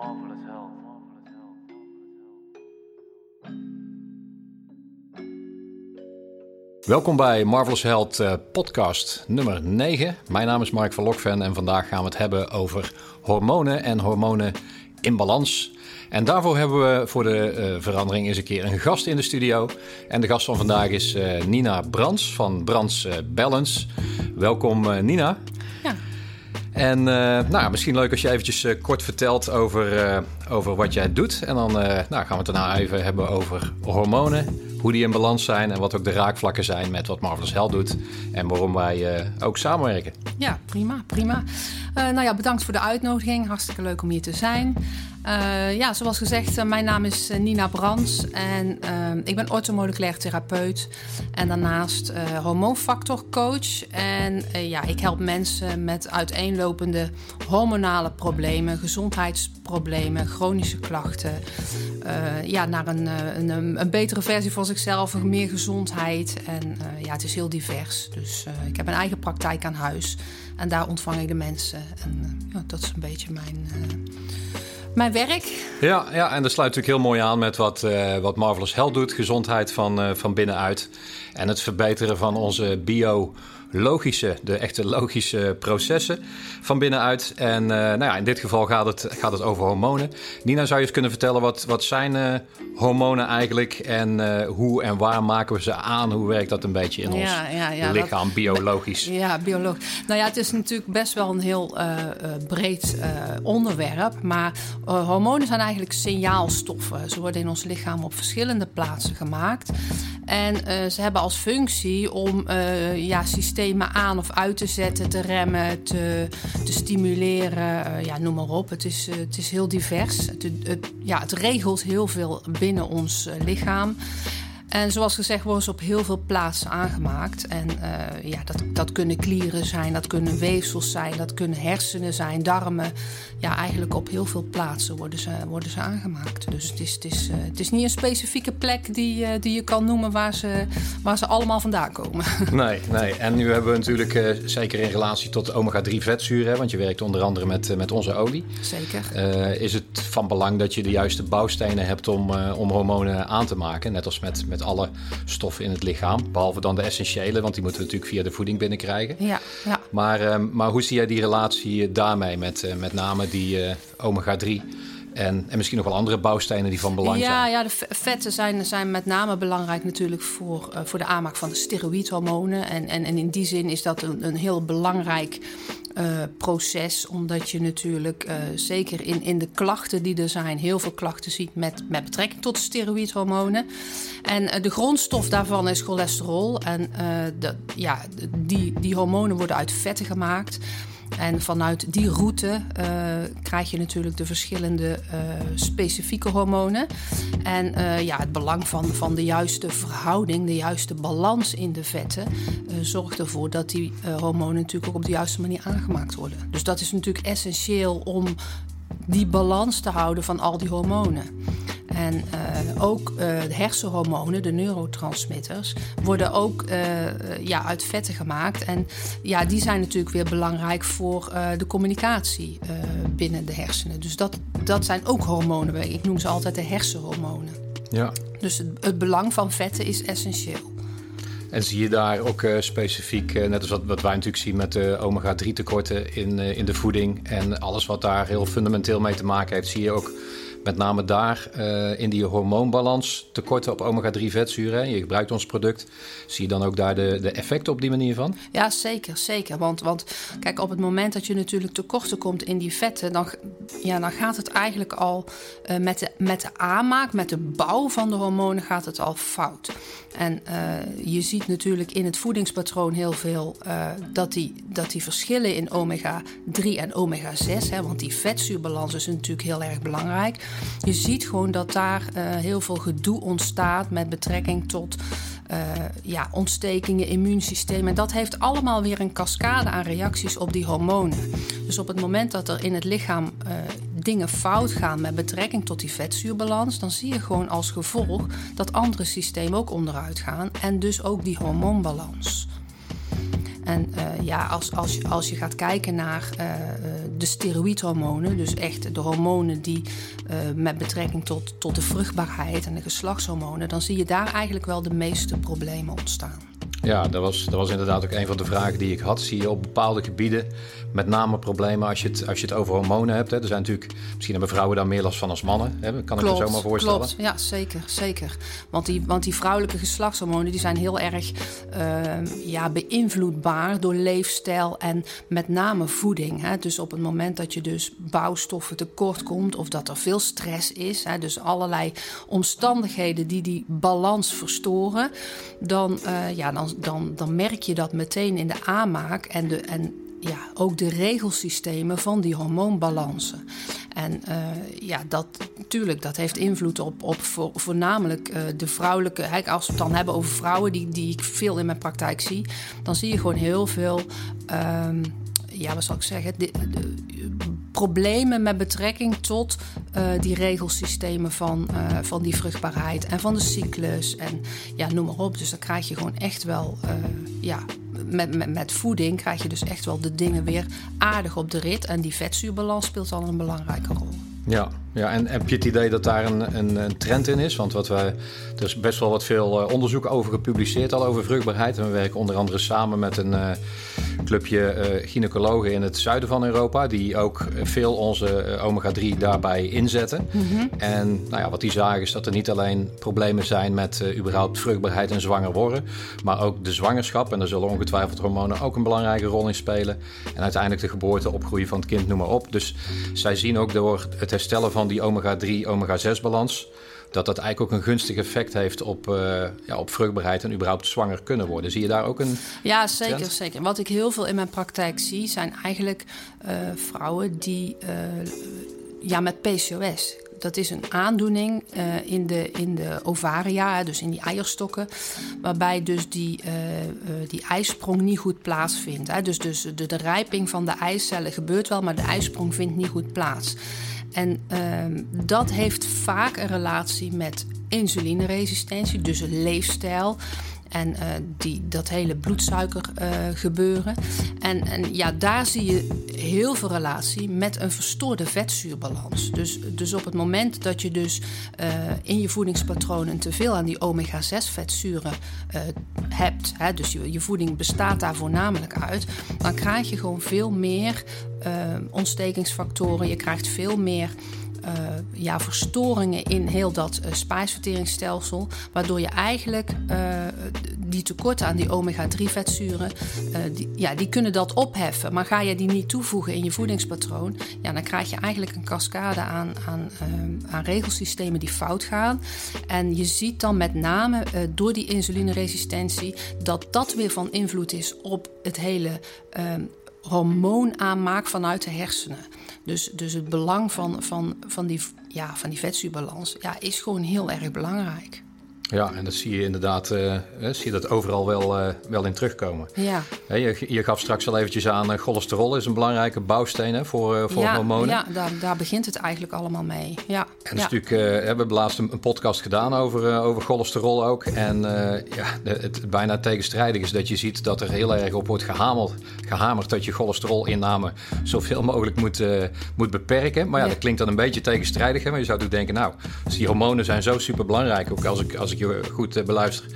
Marvelous Health. Welkom bij Marvelous Health eh, podcast nummer 9. Mijn naam is Mark van Lokven en vandaag gaan we het hebben over hormonen en hormonen in balans. En daarvoor hebben we voor de eh, verandering eens een keer een gast in de studio. En de gast van vandaag is eh, Nina Brands van Brands eh, Balance. Welkom Nina. En eh, nou, misschien leuk als je eventjes eh, kort vertelt over, eh, over wat jij doet. En dan nou, gaan we het daarna even hebben over hormonen. Hoe die in balans zijn en wat ook de raakvlakken zijn met wat Marvelous Health doet. En waarom wij ook samenwerken. Ja, prima, prima. Eh, nou ja, bedankt voor de uitnodiging. Hartstikke leuk om hier te zijn. Eh, ja, zoals gezegd, eh, mijn naam is Nina Brands en ik ben orthomoleculair therapeut en daarnaast hormoonfactorcoach. En ja, ik help mensen met uiteenlopende hormonale problemen, gezondheidsproblemen, chronische klachten. ja, naar een, een, een betere versie van zichzelf, meer gezondheid. En ja, het is heel divers. Dus ik heb een eigen praktijk aan huis en daar ontvang ik de mensen. En eh, ja, dat is een beetje mijn, eh, mijn werk. Ja, ja, en dat sluit natuurlijk heel mooi aan met wat, eh, wat Marvelous Health doet. Gezondheid van, van binnenuit. En het verbeteren van onze biologische, de echte logische processen van binnenuit. En eh, nou ja, in dit geval gaat het, gaat het over hormonen. Nina, zou je eens kunnen vertellen wat, wat zijn eh, hormonen eigenlijk? En eh, hoe en waar maken we ze aan? Hoe werkt dat een beetje in ons Ja, ja, lichaam, biologisch? Ja, bioloog. Nou ja, het is natuurlijk best wel een heel breed onderwerp. Maar hormonen zijn eigenlijk signaalstoffen. Ze worden in ons lichaam op verschillende plaatsen gemaakt. En ze hebben als functie om ja, systemen aan of uit te zetten, te remmen, te, te stimuleren. eh, ja, noem maar op. Het is, eh, het is heel divers. Het, het, ja, het regelt heel veel binnen ons eh, lichaam. En zoals gezegd worden ze op heel veel plaatsen aangemaakt. En eh, ja, dat, dat kunnen klieren zijn, dat kunnen weefsels zijn, dat kunnen hersenen zijn, darmen. Ja, eigenlijk op heel veel plaatsen worden ze, worden ze aangemaakt. Dus het is, het, is, eh, het is niet een specifieke plek die, eh, die je kan noemen waar ze, waar ze allemaal vandaan komen. Nee, nee. En nu hebben we natuurlijk, zeker in relatie tot omega-3 vetzuren, want je werkt onder andere met, met onze olie. Zeker. Is het van belang dat je de juiste bouwstenen hebt om, om hormonen aan te maken. Net als met, met alle stoffen in het lichaam. Behalve dan de essentiële, want die moeten we natuurlijk via de voeding binnenkrijgen. Ja, ja. Maar, eh, maar hoe zie jij die relatie daarmee met eh, met name die eh, omega-3 en, en misschien nog wel andere bouwstenen die van belang ja, zijn? Ja, de ve- vetten zijn, zijn met name belangrijk natuurlijk voor, eh, voor de aanmaak van de steroïdhormonen. En, en, en in die zin is dat een, een heel belangrijk eh, proces. Omdat je natuurlijk eh, zeker in, in de klachten die er zijn, heel veel klachten ziet met, met betrekking tot steroïdhormonen. En eh, de grondstof daarvan is cholesterol. En de, ja, die, die hormonen worden uit vetten gemaakt. En vanuit die route eh, krijg je natuurlijk de verschillende eh, specifieke hormonen. En eh, ja, het belang van, van de juiste verhouding, de juiste balans in de vetten, zorgt ervoor dat die hormonen natuurlijk ook op de juiste manier aangemaakt worden. Dus dat is natuurlijk essentieel om die balans te houden van al die hormonen. En eh, ook eh, de hersenhormonen, de neurotransmitters, worden ook eh, ja, uit vetten gemaakt. En ja, die zijn natuurlijk weer belangrijk voor de communicatie binnen de hersenen. Dus dat, dat zijn ook hormonen. Ik noem ze altijd de hersenhormonen. Ja. Dus het, het belang van vetten is essentieel. En zie je daar ook specifiek, net als wat, wat wij natuurlijk zien met de omega-3 tekorten in, in de voeding en alles wat daar heel fundamenteel mee te maken heeft, zie je ook met name daar eh, in die hormoonbalans tekorten op omega-3 vetzuren. Je gebruikt ons product. Zie je dan ook daar de, de effecten op die manier van? Ja, zeker, zeker. Want, want kijk, op het moment dat je natuurlijk tekorten komt in die vetten, dan, ja, dan gaat het eigenlijk al eh, met, de, met de aanmaak, met de bouw van de hormonen, gaat het al fout. En eh, je ziet natuurlijk in het voedingspatroon heel veel dat, die, dat die verschillen in omega-3 en omega-6, hè, want die vetzuurbalans is natuurlijk heel erg belangrijk. Je ziet gewoon dat daar eh, heel veel gedoe ontstaat met betrekking tot uh, ja, ontstekingen, immuunsysteem. En dat heeft allemaal weer een cascade aan reacties op die hormonen. Dus op het moment dat er in het lichaam uh, dingen fout gaan met betrekking tot die vetzuurbalans, dan zie je gewoon als gevolg dat andere systemen ook onderuit gaan. En dus ook die hormoonbalans. En ja, als, als, als je gaat kijken naar de steroïdhormonen, dus echt de hormonen die met betrekking tot, tot de vruchtbaarheid en de geslachtshormonen, dan zie je daar eigenlijk wel de meeste problemen ontstaan. Ja, dat was, dat was inderdaad ook een van de vragen die ik had. Zie je op bepaalde gebieden met name problemen als je het, als je het over hormonen hebt? Hè? Er zijn natuurlijk, misschien hebben vrouwen daar meer last van als mannen. Hè? Kan klopt, ik me zomaar voorstellen. Klopt, ja, zeker. zeker. Want, die, want die vrouwelijke geslachtshormonen die zijn heel erg uh, ja, beïnvloedbaar door leefstijl en met name voeding. Hè? Dus op het moment dat je dus bouwstoffen tekort komt of dat er veel stress is, hè? dus allerlei omstandigheden die die balans verstoren, dan, uh, ja, dan dan, dan merk je dat meteen in de aanmaak en, de, en ja, ook de regelsystemen van die hormoonbalansen. En uh, ja, dat natuurlijk, dat heeft invloed op, op voor, voornamelijk uh, de vrouwelijke. Als we het dan hebben over vrouwen, die, die ik veel in mijn praktijk zie, dan zie je gewoon heel veel. Um, ja, wat zal ik zeggen? De, de, problemen met betrekking tot uh, die regelsystemen van, uh, van die vruchtbaarheid en van de cyclus en ja, noem maar op. Dus dan krijg je gewoon echt wel, uh, ja, met, met, met voeding krijg je dus echt wel de dingen weer aardig op de rit. En die vetzuurbalans speelt dan een belangrijke rol. Ja, ja, en heb je het idee dat daar een, een, een trend in is? Want wat wij, er is best wel wat veel onderzoek over gepubliceerd al over vruchtbaarheid. En we werken onder andere samen met een clubje uh, gynaecologen in het zuiden van Europa. Die ook veel onze uh, omega-3 daarbij inzetten. Mm -hmm. En nou ja, wat die zagen is dat er niet alleen problemen zijn met überhaupt vruchtbaarheid en zwanger worden. Maar ook de zwangerschap. En daar zullen ongetwijfeld hormonen ook een belangrijke rol in spelen. En uiteindelijk de geboorte, opgroeien van het kind, noem maar op. Dus zij zien ook door het herstellen van die omega-3, omega-6 balans dat dat eigenlijk ook een gunstig effect heeft op, uh, ja, op vruchtbaarheid en überhaupt zwanger kunnen worden. Zie je daar ook een. Ja, zeker, trend? zeker. Wat ik heel veel in mijn praktijk zie, zijn eigenlijk uh, vrouwen die uh, ja, met PCOS. Dat is een aandoening uh, in, de, in de ovaria, dus in die eierstokken, waarbij dus die, uh, uh, die ijsprong niet goed plaatsvindt. Hè. Dus, dus de, de rijping van de eicellen gebeurt wel, maar de ijsprong vindt niet goed plaats. En uh, dat heeft vaak een relatie met insulineresistentie, dus leefstijl. En uh, die, dat hele bloedsuiker uh, gebeuren. En, en ja, daar zie je heel veel relatie met een verstoorde vetzuurbalans. Dus, dus op het moment dat je dus uh, in je voedingspatronen te veel aan die omega-6 vetzuren hebt, hè, dus je, je voeding bestaat daar voornamelijk uit, dan krijg je gewoon veel meer ontstekingsfactoren. Je krijgt veel meer ja, verstoringen in heel dat spijsverteringsstelsel. Waardoor je eigenlijk die tekorten aan die omega-3 vetzuren, die, ja, die kunnen dat opheffen. Maar ga je die niet toevoegen in je voedingspatroon, ja, dan krijg je eigenlijk een cascade aan, aan, aan regelsystemen die fout gaan. En je ziet dan met name door die insulineresistentie dat dat weer van invloed is op het hele hormoonaanmaak vanuit de hersenen. Dus, dus het belang van, van, van, die, ja, van die vetzuurbalans ja, is gewoon heel erg belangrijk. Ja, en dat zie je inderdaad uh, zie je dat overal wel, uh, wel in terugkomen. Ja. je, je gaf straks al eventjes aan, uh, cholesterol is een belangrijke bouwsteen hè, voor, voor ja, hormonen. Ja, daar, daar begint het eigenlijk allemaal mee. Ja. En ja. natuurlijk, we hebben laatst een, een, podcast gedaan over, over cholesterol ook. En ja, het, het, bijna tegenstrijdig is dat je ziet dat er heel erg op wordt gehamerd, gehamerd dat je cholesterolinname zoveel mogelijk moet, moet beperken. Maar ja, dat klinkt dan een beetje tegenstrijdig. Hè? Maar je zou toch denken, nou, dus die hormonen zijn zo super belangrijk. Ook als ik, als ik je goed uh, beluister,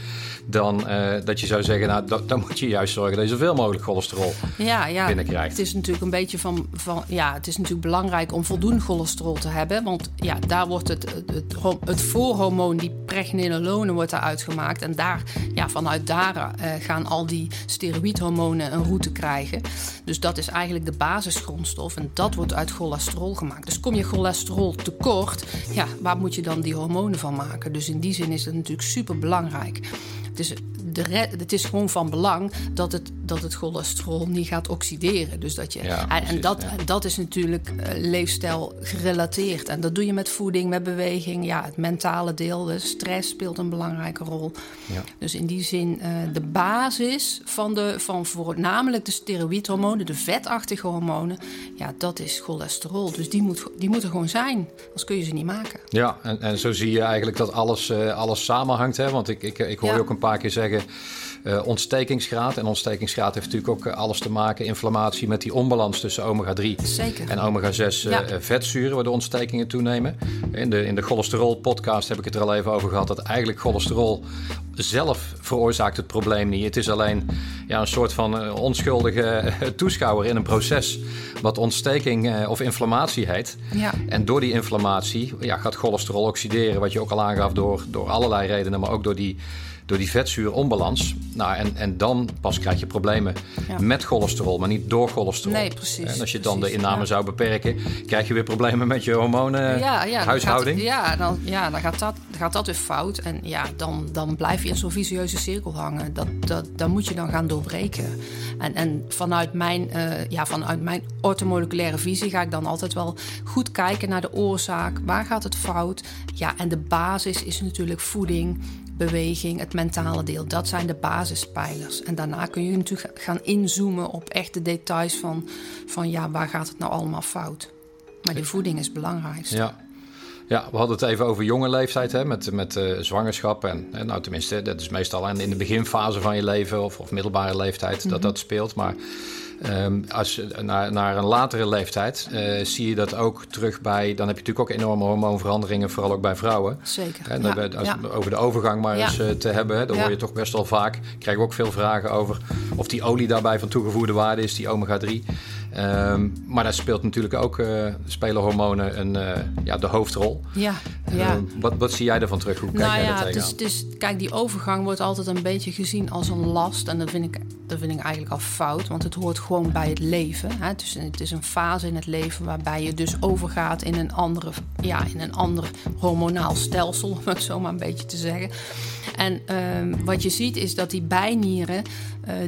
dan uh, dat je zou zeggen, nou, dat, dan moet je juist zorgen dat je zoveel mogelijk cholesterol ja, ja, binnenkrijgt. Het is natuurlijk een beetje van, van, ja, het is natuurlijk belangrijk om voldoende cholesterol te hebben, want ja, daar wordt het, het, het, het voorhormoon, die pregnenolone, wordt daaruit gemaakt en daar, ja, vanuit daar uh, gaan al die steroïdhormonen een route krijgen. Dus dat is eigenlijk de basisgrondstof en dat wordt uit cholesterol gemaakt. Dus kom je cholesterol tekort, ja, waar moet je dan die hormonen van maken? Dus in die zin is het natuurlijk super belangrijk. Dus de het is gewoon van belang dat het, dat het cholesterol niet gaat oxideren. Dus dat je, ja, en, dat, ja. dat is natuurlijk uh, leefstijl gerelateerd. En dat doe je met voeding, met beweging. Ja, het mentale deel, de stress speelt een belangrijke rol. Ja. Dus in die zin, uh, de basis van, de, van voornamelijk de steroïdhormonen, de vetachtige hormonen, ja, dat is cholesterol. Dus die, moet, die moeten gewoon zijn. Anders kun je ze niet maken. Ja, en, en zo zie je eigenlijk dat alles, uh, alles samenhangt. Hè? Want ik, ik, ik hoor je ook een paar keer zeggen. uh, ontstekingsgraad. En ontstekingsgraad heeft natuurlijk ook alles te maken, inflammatie met die onbalans tussen omega-3 en omega-6 vetzuren, waardoor ontstekingen toenemen. In de, in de cholesterol-podcast heb ik het er al even over gehad dat eigenlijk cholesterol zelf veroorzaakt het probleem niet. Het is alleen ja, een soort van onschuldige toeschouwer in een proces wat ontsteking of inflammatie heet. Ja. En door die inflammatie ja, gaat cholesterol oxideren, wat je ook al aangaf door, door allerlei redenen, maar ook door die door die vetzuuronbalans. Nou, en, en dan pas krijg je problemen met cholesterol, maar niet door cholesterol. Nee, precies. En als je dan de inname zou beperken, krijg je weer problemen met je hormonen, ja, ja, huishouding. Dan gaat, ja, dan, ja, dan gaat dat, gaat dat weer fout. En ja, dan, dan blijf in zo'n vicieuze cirkel hangen. Dat, dat, dat moet je dan gaan doorbreken. En, en vanuit, mijn, uh, ja, vanuit mijn ortomoleculaire visie ga ik dan altijd wel goed kijken naar de oorzaak. Waar gaat het fout? Ja, en de basis is natuurlijk voeding beweging, het mentale deel. Dat zijn de basispijlers. En daarna kun je natuurlijk gaan inzoomen op echte details van, van ja, waar gaat het nou allemaal fout. Maar de voeding is belangrijk. Ja. Ja, we hadden het even over jonge leeftijd, hè, met, met uh, zwangerschap. En, nou, tenminste, dat is meestal in de beginfase van je leven of, of middelbare leeftijd dat mhm. dat speelt. Maar Um, als, naar, naar een latere leeftijd uh, zie je dat ook terug bij. Dan heb je natuurlijk ook enorme hormoonveranderingen, vooral ook bij vrouwen. Zeker. En ja, als, ja. Over de overgang maar eens uh, te hebben, hè, dan hoor je toch best wel vaak. Krijgen we ook veel vragen over of die olie daarbij van toegevoegde waarde is, die omega-3. Um, maar daar speelt natuurlijk ook uh, spelen hormonen een, uh, ja, de hoofdrol. Ja, ja. Uh, wat, wat zie jij ervan terug? Hoe kijk nou, jij ja, dus, dus, kijk, die overgang wordt altijd een beetje gezien als een last. En dat vind ik, dat vind ik eigenlijk al fout, want het hoort gewoon bij het leven. Hè? Het, is, het is een fase in het leven waarbij je dus overgaat in een, andere, ja, in een ander hormonaal stelsel, om het zo maar een beetje te zeggen. En ehm, wat je ziet is dat die bijnieren,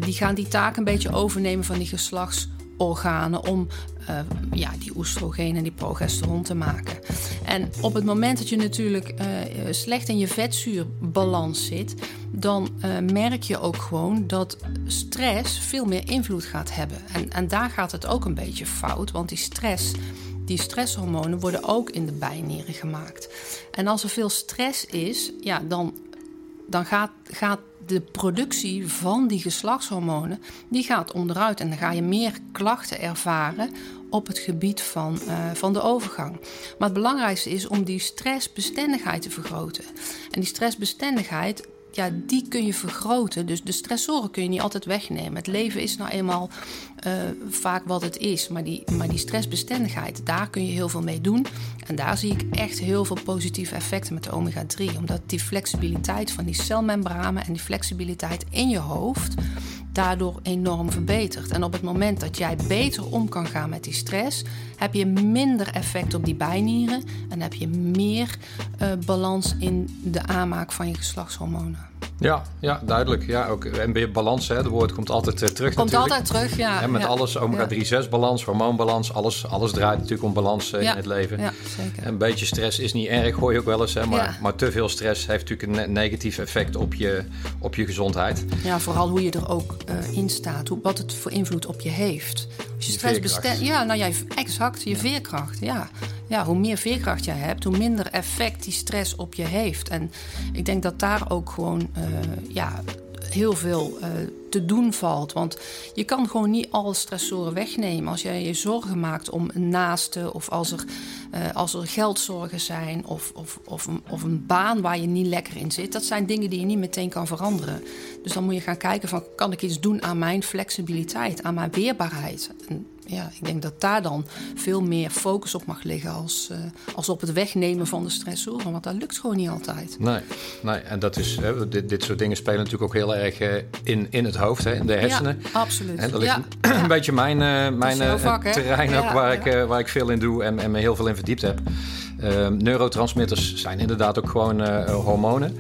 die gaan die taak een beetje overnemen van die geslachts organen om uh, ja, die oestrogeen en die progesteron te maken. En op het moment dat je natuurlijk uh, slecht in je vetzuurbalans zit, dan uh, merk je ook gewoon dat stress veel meer invloed gaat hebben. En, en daar gaat het ook een beetje fout, want die stress. Die stresshormonen worden ook in de bijnieren gemaakt. En als er veel stress is, ja, dan, dan gaat, gaat de productie van die geslachtshormonen die gaat onderuit. En dan ga je meer klachten ervaren op het gebied van, uh, van de overgang. Maar het belangrijkste is om die stressbestendigheid te vergroten. En die stressbestendigheid ja, die kun je vergroten. Dus de stressoren kun je niet altijd wegnemen. Het leven is nou eenmaal uh, vaak wat het is. Maar die, maar die stressbestendigheid, daar kun je heel veel mee doen. En daar zie ik echt heel veel positieve effecten met de omega-3. Omdat die flexibiliteit van die celmembranen en die flexibiliteit in je hoofd daardoor enorm verbetert. En op het moment dat jij beter om kan gaan met die stress, heb je minder effect op die bijnieren en heb je meer uh, balans in de aanmaak van je geslachtshormonen. Ja, ja, duidelijk. Ja, ook, en weer balans, hè, het woord komt altijd uh, terug Komt natuurlijk. altijd terug, ja. En met ja. alles, omega-3-6 balans, hormoonbalans, alles, alles draait natuurlijk om balans uh, ja. in het leven. Ja, zeker. Een beetje stress is niet erg, hoor je ook wel eens. Hè, maar, ja. maar te veel stress heeft natuurlijk een negatief effect op je, op je gezondheid. Ja, vooral hoe je er ook uh, in staat, hoe, wat het voor invloed op je heeft. Als je, je stress bestemt... Ja, nou ja, exact, je veerkracht, ja ja, hoe meer veerkracht jij hebt, hoe minder effect die stress op je heeft. En ik denk dat daar ook gewoon uh, ja, heel veel uh, te doen valt. Want je kan gewoon niet alle stressoren wegnemen. Als jij je zorgen maakt om een naaste, of als er, uh, als er geldzorgen zijn, of, of, of, een, of een baan waar je niet lekker in zit, dat zijn dingen die je niet meteen kan veranderen. Dus dan moet je gaan kijken van, kan ik iets doen aan mijn flexibiliteit, aan mijn weerbaarheid? Ja, ik denk dat daar dan veel meer focus op mag liggen als, uh, als op het wegnemen van de stressoren. Want dat lukt gewoon niet altijd. Nee, nee en dat is, hè, dit, dit soort dingen spelen natuurlijk ook heel erg uh, in, in het hoofd, hè, in de hersenen. Ja, absoluut. En dat ja. een, ja. beetje mijn, uh, mijn vak, terrein ook, waar, ik, waar ik veel in doe en, en me heel veel in verdiept heb. Ehm, neurotransmitters zijn inderdaad ook gewoon hormonen.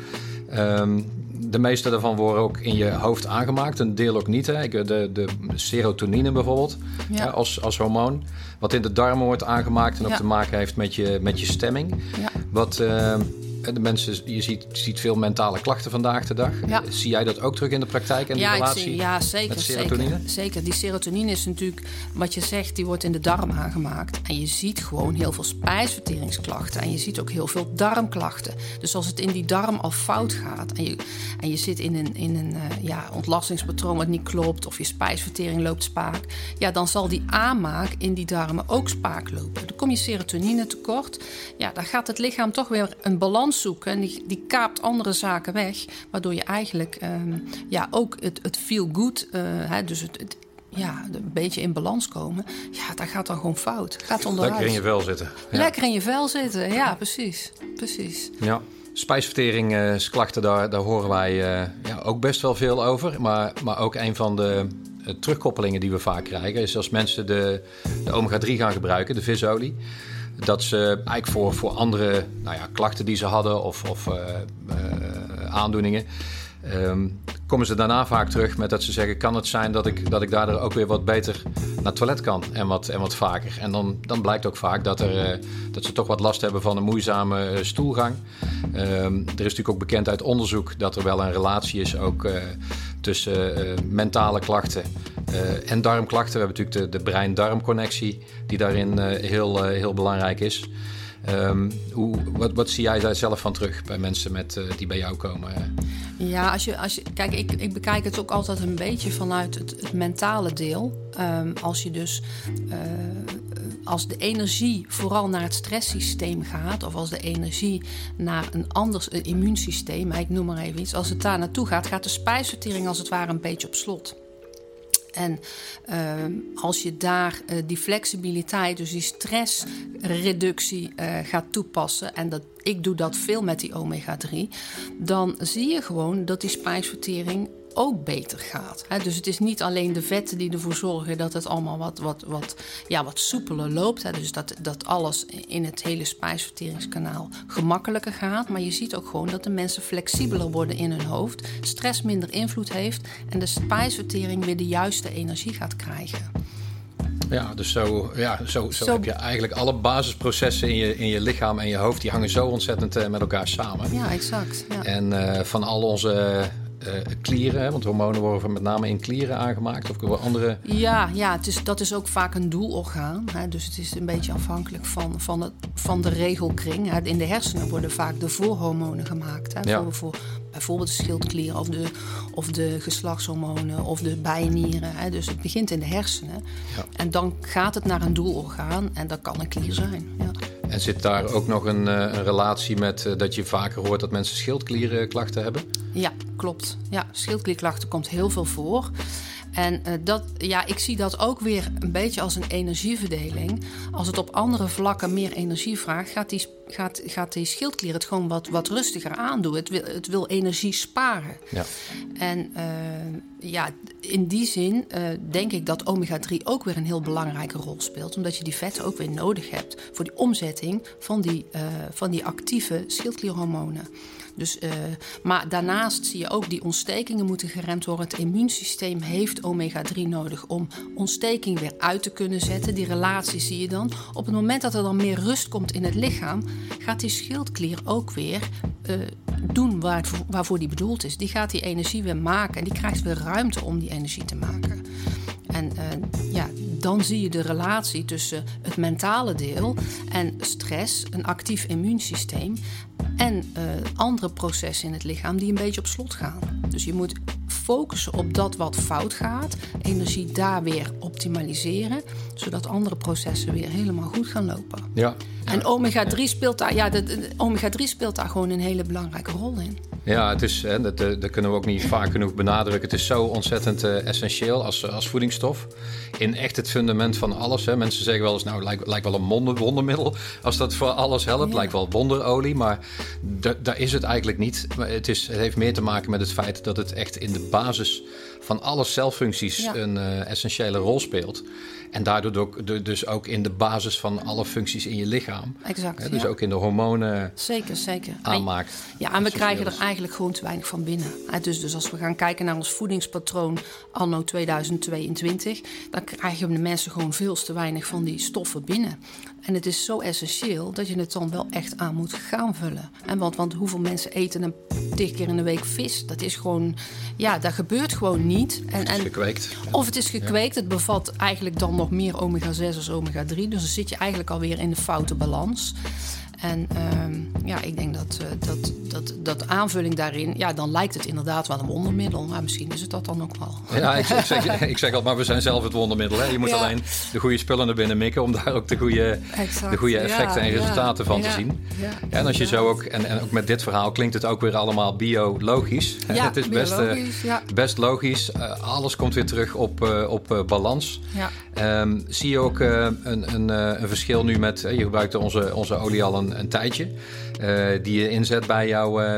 Um, de meeste daarvan worden ook in je hoofd aangemaakt. Een deel ook niet. Hè. De, de serotonine bijvoorbeeld, ja. hè, als, als hormoon. Wat in de darmen wordt aangemaakt en ook ja. te maken heeft met je, met je stemming. Ja. Wat uh, de mensen, je ziet, ziet veel mentale klachten vandaag de dag. Ja. Zie jij dat ook terug in de praktijk en ja, relatie zie- ja, zeker, met serotonine? Zeker, zeker. Die serotonine is natuurlijk, wat je zegt, die wordt in de darm aangemaakt. En je ziet gewoon heel veel spijsverteringsklachten. En je ziet ook heel veel darmklachten. Dus als het in die darm al fout gaat en je, en je zit in een, in een eh, ja, ontlastingspatroon wat niet klopt, of je spijsvertering loopt spaak, ja, dan zal die aanmaak in die darmen ook spaak lopen. Dan kom je serotonine tekort. Ja, dan gaat het lichaam toch weer een balans zoeken. En die, die kaapt andere zaken weg. Waardoor je eigenlijk ehm, ja, ook het, het feel good, eh, hè, dus het, het ja, een beetje in balans komen. Ja, dat gaat dan gewoon fout. Gaat onderuit. Lekker in je vel zitten. Ja. Lekker in je vel zitten, ja, precies. precies. Ja. Spijsverteringsklachten, daar, daar horen wij eh, ja, ook best wel veel over. Maar, maar ook een van de eh, terugkoppelingen die we vaak krijgen... is als mensen de, de omega-3 gaan gebruiken, de visolie... dat ze eigenlijk voor, voor andere nou ja, klachten die ze hadden of, of eh, eh, aandoeningen... ehm, komen ze daarna vaak terug met dat ze zeggen... kan het zijn dat ik, dat ik daardoor ook weer wat beter naar het toilet kan en wat, en wat vaker. En dan, dan blijkt ook vaak dat, er, eh, dat ze toch wat last hebben van een moeizame stoelgang. Ehm, er is natuurlijk ook bekend uit onderzoek dat er wel een relatie is ook tussen eh, mentale klachten eh, en darmklachten. We hebben natuurlijk de, de brein-darmconnectie die daarin eh, heel, heel belangrijk is. Ehm, hoe, wat, wat zie jij daar zelf van terug bij mensen met, die bij jou komen? Ja, als je, als je, kijk, ik, ik bekijk het ook altijd een beetje vanuit het, mentale deel. Ehm, als je dus, als de energie vooral naar het stresssysteem gaat, of als de energie naar een anders een immuunsysteem, ik noem maar even iets, als het daar naartoe gaat, gaat de spijsvertering als het ware een beetje op slot. En ehm, als je daar eh, die flexibiliteit, dus die stressreductie eh, gaat toepassen, en dat, ik doe dat veel met die omega-3, dan zie je gewoon dat die spijsvertering ook beter gaat. Hè? Dus het is niet alleen de vetten die ervoor zorgen dat het allemaal wat, wat, wat, ja, wat soepeler loopt. Dus dat, dat alles in het hele spijsverteringskanaal gemakkelijker gaat. Maar je ziet ook gewoon dat de mensen flexibeler worden in hun hoofd. Stress minder invloed heeft. En de spijsvertering weer de juiste energie gaat krijgen. Ja, dus zo, ja, zo, zo, Zo- heb je eigenlijk alle basisprocessen in je, in je lichaam en je hoofd, die hangen zo ontzettend eh, met elkaar samen. Ja, exact. Ja. En eh, van al onze eh, klieren, hè, want hormonen worden met name in klieren aangemaakt, of andere. Ja, ja het is, dat is ook vaak een doelorgaan. Hè? Dus het is een beetje afhankelijk van, van, het, van de regelkring. Hè? In de hersenen worden vaak de voorhormonen gemaakt. Hè? Ja. Voor, voor bijvoorbeeld de schildklier of de, of de geslachtshormonen of de bijnieren. Hè? Dus het begint in de hersenen. Ja. En dan gaat het naar een doelorgaan en dat kan een klier zijn. Ja. En zit daar ook nog een, eh, een relatie met eh, dat je vaker hoort dat mensen schildklierklachten hebben? Ja, klopt. Ja, schildklierklachten komt heel veel voor. En eh, dat, ja, ik zie dat ook weer een beetje als een energieverdeling. Als het op andere vlakken meer energie vraagt, gaat die, gaat, gaat die schildklier het gewoon wat, wat rustiger aandoen. Het wil, het wil energie sparen. Ja. En eh, ja, in die zin eh, denk ik dat omega-3 ook weer een heel belangrijke rol speelt. Omdat je die vetten ook weer nodig hebt voor die omzetting van die, van die actieve schildklierhormonen. Dus, eh, maar daarnaast zie je ook die ontstekingen moeten geremd worden. Het immuunsysteem heeft omega-3 nodig om ontsteking weer uit te kunnen zetten. Die relatie zie je dan. Op het moment dat er dan meer rust komt in het lichaam, gaat die schildklier ook weer eh, doen waar waarvoor die bedoeld is. Die gaat die energie weer maken en die krijgt weer ruimte om die energie te maken. En eh, ja, dan zie je de relatie tussen het mentale deel en stress, een actief immuunsysteem en eh, andere processen in het lichaam die een beetje op slot gaan. Dus je moet focussen op dat wat fout gaat, energie daar weer optimaliseren, zodat andere processen weer helemaal goed gaan lopen. Ja. En omega-3 speelt daar, ja, omega-3 speelt daar gewoon een hele belangrijke rol in. Ja, het is, hè, dat, eh, dat kunnen we ook niet vaak genoeg benadrukken. Het is zo ontzettend eh, essentieel als, eh, als voedingsstof. In echt het fundament van alles. Hè. Mensen zeggen wel eens, nou, lijkt, lijkt wel een wonder, wondermiddel. Als dat voor alles helpt, Ja. lijkt wel wonderolie. Maar da- daar is het eigenlijk niet. Maar het, is, het heeft meer te maken met het feit dat het echt in de basis van alle celfuncties een essentiële rol speelt. En daardoor ook, dus ook in de basis van alle functies in je lichaam. Exact. Hè, dus ook in de hormonen zeker, zeker. aanmaakt. Ja, en we krijgen er eigenlijk gewoon te weinig van binnen. Dus, dus als we gaan kijken naar ons voedingspatroon anno 2022, dan krijgen de mensen gewoon veel te weinig van die stoffen binnen. En het is zo essentieel dat je het dan wel echt aan moet gaan vullen. En want, want hoeveel mensen eten een tig keer in de week vis? Dat is gewoon, ja, dat gebeurt gewoon niet. En, en, gekweekt. Of het is gekweekt. Het bevat eigenlijk dan nog meer omega-6 als omega-3. Dus dan zit je eigenlijk alweer in de foute balans. En uh, ja, ik denk dat, uh, dat, dat, dat aanvulling daarin, ja, dan lijkt het inderdaad wel een wondermiddel. Maar misschien is het dat dan ook wel. Ja, ik, ik zeg, ik zeg altijd, maar we zijn zelf het wondermiddel. Hè? Je moet alleen de goede spullen naar binnen mikken om daar ook de goede, de goede effecten ja, en resultaten van te zien. Ja, en als je zo ook, en, en ook met dit verhaal klinkt het ook weer allemaal biologisch. Ja, het is best, uh, best logisch. Uh, alles komt weer terug op, op balans. Um, zie je ook een, een, een, verschil nu met, je gebruikt onze, onze olie al een tijdje. Die je inzet bij,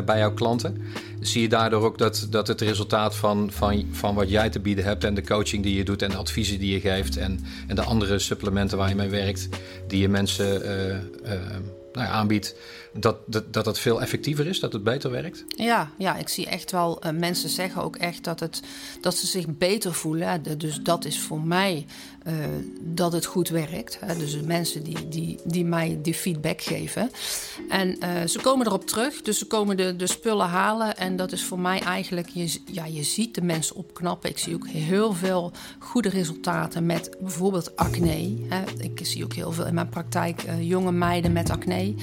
bij jouw klanten. Zie je daardoor ook dat, dat het resultaat van, van, van wat jij te bieden hebt en de coaching die je doet en de adviezen die je geeft en, en de andere supplementen waar je mee werkt, die je mensen nou ja, aanbiedt, dat, dat, dat het veel effectiever is, dat het beter werkt? Ja, ja ik zie echt wel, uh, mensen zeggen ook echt dat, het, dat ze zich beter voelen. Dus dat is voor mij uh, dat het goed werkt. Hè. Dus de mensen die, die, die mij die feedback geven. En uh, ze komen erop terug, dus ze komen de, de spullen halen. En dat is voor mij eigenlijk, je, ja, je ziet de mensen opknappen. Ik zie ook heel veel goede resultaten met bijvoorbeeld acne. Hè. Ik zie ook heel veel in mijn praktijk jonge meiden met acne.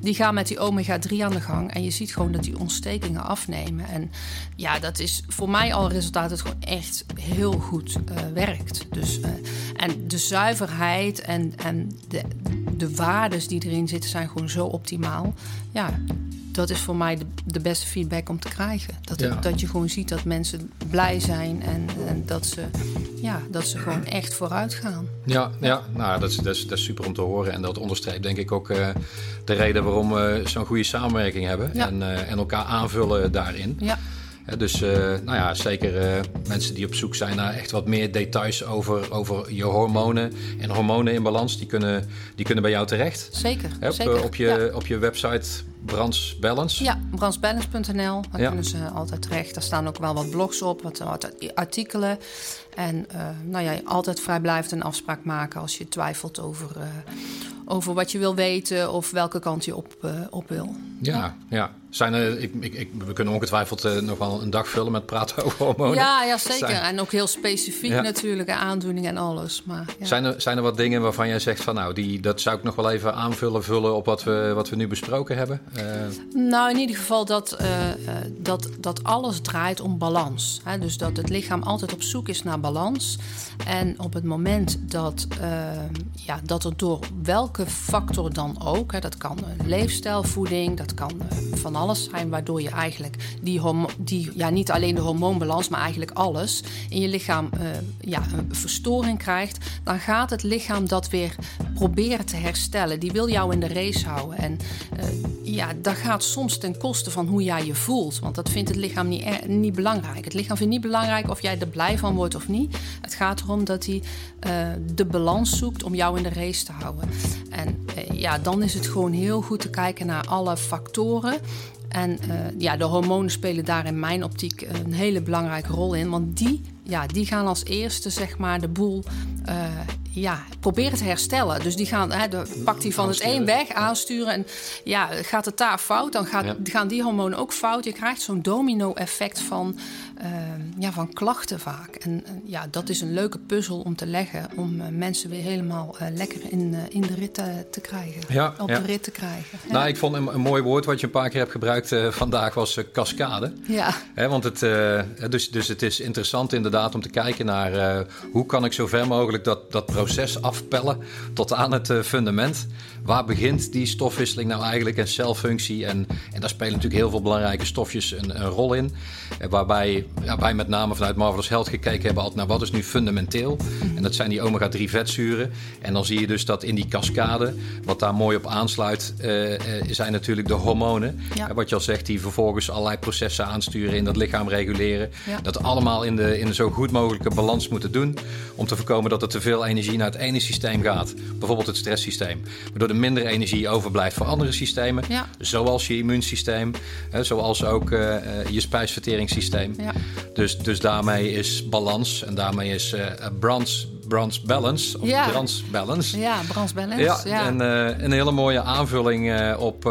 Die gaan met die omega-3 aan de gang. En je ziet gewoon dat die ontstekingen afnemen. En ja, dat is voor mij al een resultaat dat gewoon echt heel goed uh, werkt. Dus, uh, en de zuiverheid en, en de, de waardes die erin zitten zijn gewoon zo optimaal. Ja, dat is voor mij de, de, beste feedback om te krijgen. Dat, ja. dat je gewoon ziet dat mensen blij zijn en, en, dat, ze, ja, dat ze gewoon echt vooruit gaan. Ja, ja. nou, dat, is, dat, is, dat is super om te horen. En dat onderstreept denk ik ook uh, de reden waarom we zo'n goede samenwerking hebben. Ja. En, uh, en elkaar aanvullen daarin. Ja. Dus uh, nou ja, zeker uh, mensen die op zoek zijn naar echt wat meer details over, over je hormonen en hormonen in balans, die kunnen, die kunnen bij jou terecht. Zeker. Op, zeker. op, je, ja. op je website Brands Balance? Ja, brandsbalance.nl. Daar ja. kunnen ze altijd terecht. Daar staan ook wel wat blogs op, wat, wat artikelen. En uh, nou ja, altijd vrijblijvend een afspraak maken als je twijfelt over, over wat je wil weten of welke kant je op, op wil. Ja, ja. ja. Zijn er, ik, ik, ik, we kunnen ongetwijfeld nog wel een dag vullen met praten over hormonen. Ja, ja zeker. Zijn... En ook heel specifiek ja. natuurlijk, aandoeningen en alles. Maar, ja. zijn, er, zijn er wat dingen waarvan jij zegt van nou, die, dat zou ik nog wel even aanvullen, vullen op wat we, wat we nu besproken hebben? Nou, in ieder geval dat, dat, dat alles draait om balans. Hè? Dus dat het lichaam altijd op zoek is naar balans. En op het moment dat, ja, dat er door welke factor dan ook, hè, dat kan leefstijl, voeding, dat kan van alles zijn, waardoor je eigenlijk die, die ja, niet alleen de hormoonbalans, maar eigenlijk alles in je lichaam uh, ja, een verstoring krijgt, dan gaat het lichaam dat weer proberen te herstellen. Die wil jou in de race houden. En ja, dat gaat soms ten koste van hoe jij je voelt, want dat vindt het lichaam niet, niet belangrijk. Het lichaam vindt niet belangrijk of jij er blij van wordt of niet. Het gaat erom dat hij uh, de balans zoekt om jou in de race te houden. En ja, dan is het gewoon heel goed te kijken naar alle factoren. En uh, ja, de hormonen spelen daar in mijn optiek een hele belangrijke rol in. Want die, ja, die gaan als eerste zeg maar, de boel ja, proberen te herstellen. Dus die gaan, hè, de, pakt die van het een weg, aansturen. En ja, gaat het daar fout, dan gaat, ja. gaan die hormonen ook fout. Je krijgt zo'n domino-effect van, ja, van klachten vaak. En ja, dat is een leuke puzzel om te leggen. Om uh, mensen weer helemaal lekker in, in de rit te krijgen. Ja, op ja. de rit te krijgen. Nou, ik vond een, een, mooi woord wat je een paar keer hebt gebruikt vandaag was cascade. Ja. Hè, want het, dus, dus het is interessant inderdaad om te kijken naar hoe kan ik zo ver mogelijk dat, dat proces afpellen tot aan het fundament. Waar begint die stofwisseling nou eigenlijk en celfunctie? En, en daar spelen natuurlijk heel veel belangrijke stofjes een, een rol in. Waarbij ja, wij met name vanuit Marvelous Health gekeken hebben altijd naar wat is nu fundamenteel. En dat zijn die omega-3 vetzuren. En dan zie je dus dat in die cascade, wat daar mooi op aansluit, zijn natuurlijk de hormonen. Wat je al zegt, die vervolgens allerlei processen aansturen in dat lichaam reguleren. Dat allemaal in de, in de zo goed mogelijke balans moeten doen. Om te voorkomen dat er te veel energie naar het ene systeem gaat. Bijvoorbeeld het stresssysteem. Waardoor er minder energie overblijft voor andere systemen. Zoals je immuunsysteem. Hè, zoals ook uh, je spijsverteringssysteem. Ja. Dus, dus daarmee is balans en daarmee is uh, Brands Balance. Of ja. Balance. Ja, Brands Balance. Ja, ja. En uh, een hele mooie aanvulling uh, op,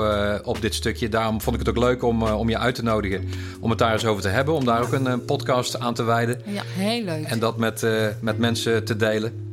op dit stukje. Daarom vond ik het ook leuk om, om je uit te nodigen. Om het daar eens over te hebben. Om daar ook een podcast aan te wijden. Ja, heel leuk. En dat met, met mensen te delen.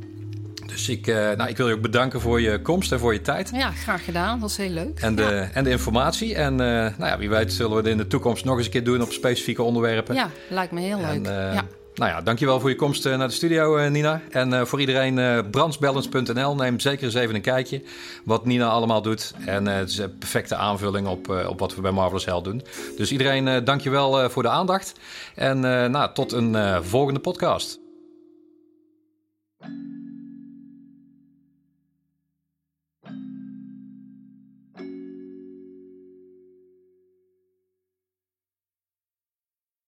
Dus ik, nou, ik wil je ook bedanken voor je komst en voor je tijd. Ja, graag gedaan. Dat was heel leuk. En de, en de informatie. En nou ja, wie weet zullen we het in de toekomst nog eens een keer doen op specifieke onderwerpen. Ja, lijkt me heel leuk. ja. Nou ja, dankjewel voor je komst eh, naar de studio, eh, Nina. En voor iedereen, brandsbalance.nl. Neem zeker eens even een kijkje wat Nina allemaal doet. En het is een perfecte aanvulling op, op wat we bij Marvelous Health doen. Dus iedereen, dankjewel voor de aandacht. En nou, tot een volgende podcast.